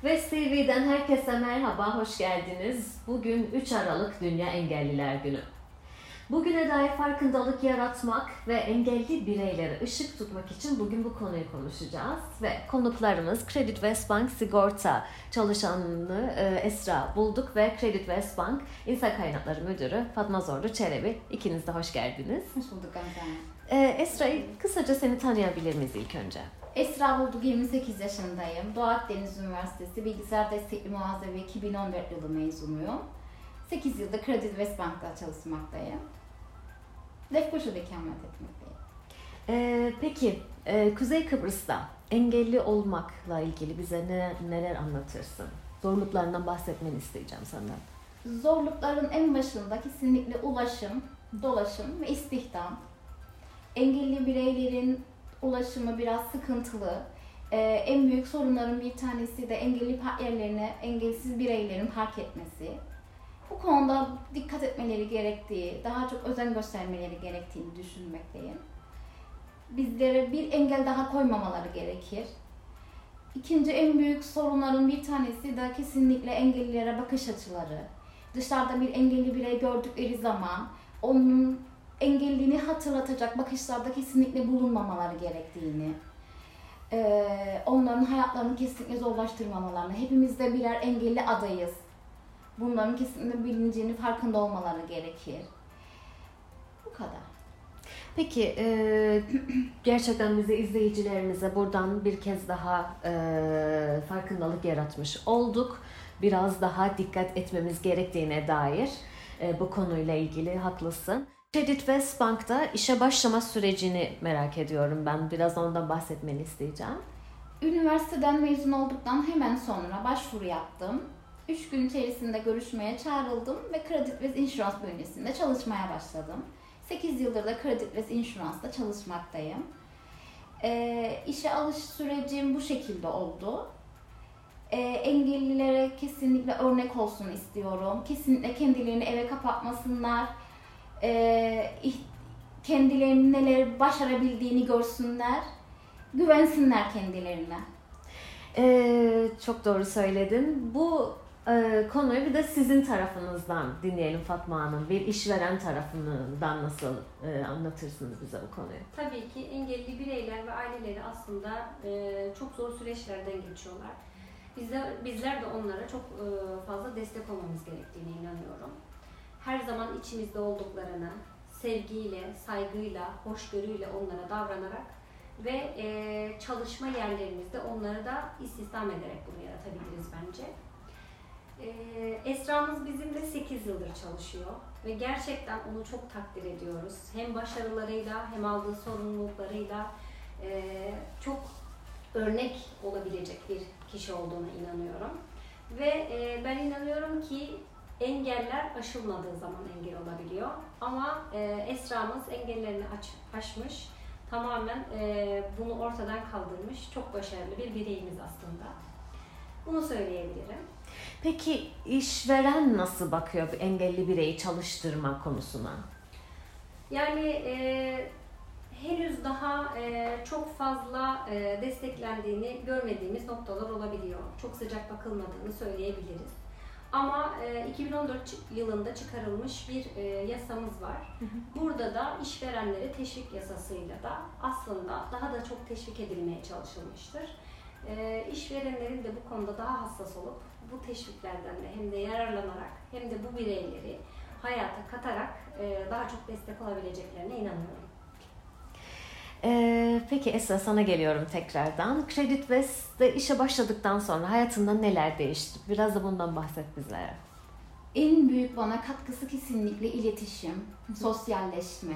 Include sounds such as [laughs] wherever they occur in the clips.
West TV'den herkese merhaba, hoş geldiniz. Bugün 3 Aralık Dünya Engelliler Günü. Bugüne dair farkındalık yaratmak ve engelli bireylere ışık tutmak için bugün bu konuyu konuşacağız. Ve konuklarımız Credit West Bank Sigorta çalışanını e, Esra Bulduk ve Credit West Bank İnsan Kaynakları Müdürü Fatma Zorlu Çelebi. İkiniz de hoş geldiniz. Hoş bulduk Gamze. E, Esra, kısaca seni tanıyabilir miyiz ilk önce? Esra Bulduk, 28 yaşındayım. Doğu Akdeniz Üniversitesi Bilgisayar Destekli Muhasebe 2014 yılı mezunuyum. 8 yılda Credit West Bank'ta çalışmaktayım. Lefkoşa'da ikamet etmekteyim. E, peki, e, Kuzey Kıbrıs'ta engelli olmakla ilgili bize ne, neler anlatırsın? Zorluklarından bahsetmeni isteyeceğim senden. Zorlukların en başında kesinlikle ulaşım, dolaşım ve istihdam. Engelli bireylerin ulaşımı biraz sıkıntılı. Ee, en büyük sorunların bir tanesi de engelli park yerlerine engelsiz bireylerin park etmesi. Bu konuda dikkat etmeleri gerektiği, daha çok özen göstermeleri gerektiğini düşünmekteyim. Bizlere bir engel daha koymamaları gerekir. İkinci en büyük sorunların bir tanesi de kesinlikle engellilere bakış açıları. Dışarıda bir engelli birey gördükleri zaman onun engelliliğini hatırlatacak bakışlarda kesinlikle bulunmamaları gerektiğini, ee, onların hayatlarını kesinlikle zorlaştırmamalarını, hepimiz de birer engelli adayız. Bunların kesinlikle bilincini farkında olmaları gerekir. Bu kadar. Peki e, [clears throat] gerçekten bize izleyicilerimize buradan bir kez daha e, farkındalık yaratmış olduk. Biraz daha dikkat etmemiz gerektiğine dair e, bu konuyla ilgili haklısın. Credit West Bank'ta işe başlama sürecini merak ediyorum ben. Biraz ondan bahsetmeni isteyeceğim. Üniversiteden mezun olduktan hemen sonra başvuru yaptım. 3 gün içerisinde görüşmeye çağrıldım ve Credit West Insurance bünyesinde çalışmaya başladım. 8 yıldır da Credit West Insurance'da çalışmaktayım. E, işe alış sürecim bu şekilde oldu. E, engellilere kesinlikle örnek olsun istiyorum. Kesinlikle kendilerini eve kapatmasınlar. E, kendilerinin neler başarabildiğini görsünler. Güvensinler kendilerine. Ee, çok doğru söyledin. Bu e, konuyu bir de sizin tarafınızdan dinleyelim Fatma Hanım. Bir işveren tarafından nasıl e, anlatırsınız bize bu konuyu? Tabii ki engelli bireyler ve aileleri aslında e, çok zor süreçlerden geçiyorlar. Bizler, bizler de onlara çok e, fazla destek olmamız gerektiğine inanıyorum. Her zaman içimizde olduklarını sevgiyle, saygıyla, hoşgörüyle onlara davranarak ve e, çalışma yerlerimizde onları da istihdam ederek bunu yaratabiliriz bence. E, Esra'mız bizimle 8 yıldır çalışıyor ve gerçekten onu çok takdir ediyoruz. Hem başarılarıyla hem aldığı sorumluluklarıyla e, çok örnek olabilecek bir kişi olduğuna inanıyorum. Ve e, ben inanıyorum ki engeller aşılmadığı zaman engel olabiliyor. Ama e, Esra'mız engellerini aç, aşmış, tamamen e, bunu ortadan kaldırmış, çok başarılı bir bireyimiz aslında. Bunu söyleyebilirim. Peki işveren nasıl bakıyor bu engelli bireyi çalıştırma konusuna? Yani e, henüz daha e, çok fazla e, desteklendiğini görmediğimiz noktalar olabiliyor. Çok sıcak bakılmadığını söyleyebiliriz. Ama e, 2014 yılında çıkarılmış bir e, yasamız var. Burada da işverenlere teşvik yasasıyla da aslında daha da çok teşvik edilmeye çalışılmıştır. E, işverenlerin de bu konuda daha hassas olup bu teşviklerden de hem de yararlanarak hem de bu bireyleri hayata katarak e, daha çok destek olabileceklerine inanıyorum. Ee, peki Esra sana geliyorum tekrardan. Credit West'te işe başladıktan sonra hayatında neler değişti? Biraz da bundan bahset bizlere. En büyük bana katkısı kesinlikle iletişim, sosyalleşme.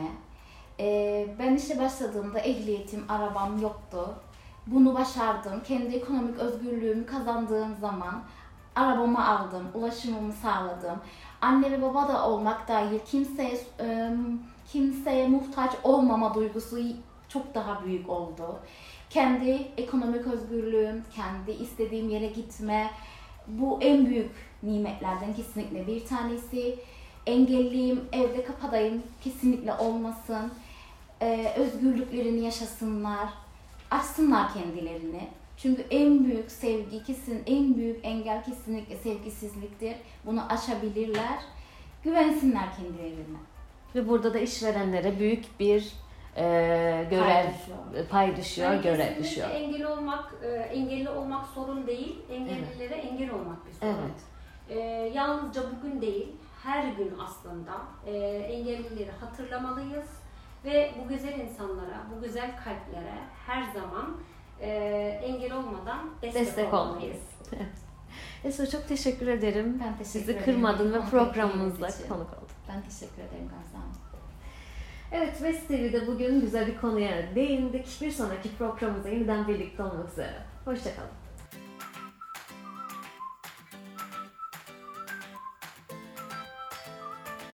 Ee, ben işe başladığımda ehliyetim, arabam yoktu. Bunu başardım. Kendi ekonomik özgürlüğümü kazandığım zaman arabamı aldım, ulaşımımı sağladım. Anne ve baba da olmak dahil kimseye kimseye muhtaç olmama duygusu çok daha büyük oldu. Kendi ekonomik özgürlüğüm, kendi istediğim yere gitme bu en büyük nimetlerden kesinlikle bir tanesi. Engelliyim, evde kapadayım kesinlikle olmasın. Ee, özgürlüklerini yaşasınlar, açsınlar kendilerini. Çünkü en büyük sevgi, kesin en büyük engel kesinlikle sevgisizliktir. Bunu aşabilirler. Güvensinler kendilerine. Ve burada da işverenlere büyük bir e, görev Pay düşüyor. pay düşüyor, Yani görev düşüyor. Engelli olmak, e, engelli olmak sorun değil. Engellilere engel olmak bir sorun. Evet. E, yalnızca bugün değil, her gün aslında e, engellileri hatırlamalıyız ve bu güzel insanlara, bu güzel kalplere her zaman e, engel olmadan destek, Destek olmalıyız. [laughs] Esra çok teşekkür ederim. Ben teşekkür Sizi ederim. kırmadın ve için. konuk oldun. Ben teşekkür ederim Gamze Hanım. Evet, West TV'de bugün güzel bir konuya değindik. Bir sonraki programımızda yeniden birlikte olmak üzere. Hoşçakalın.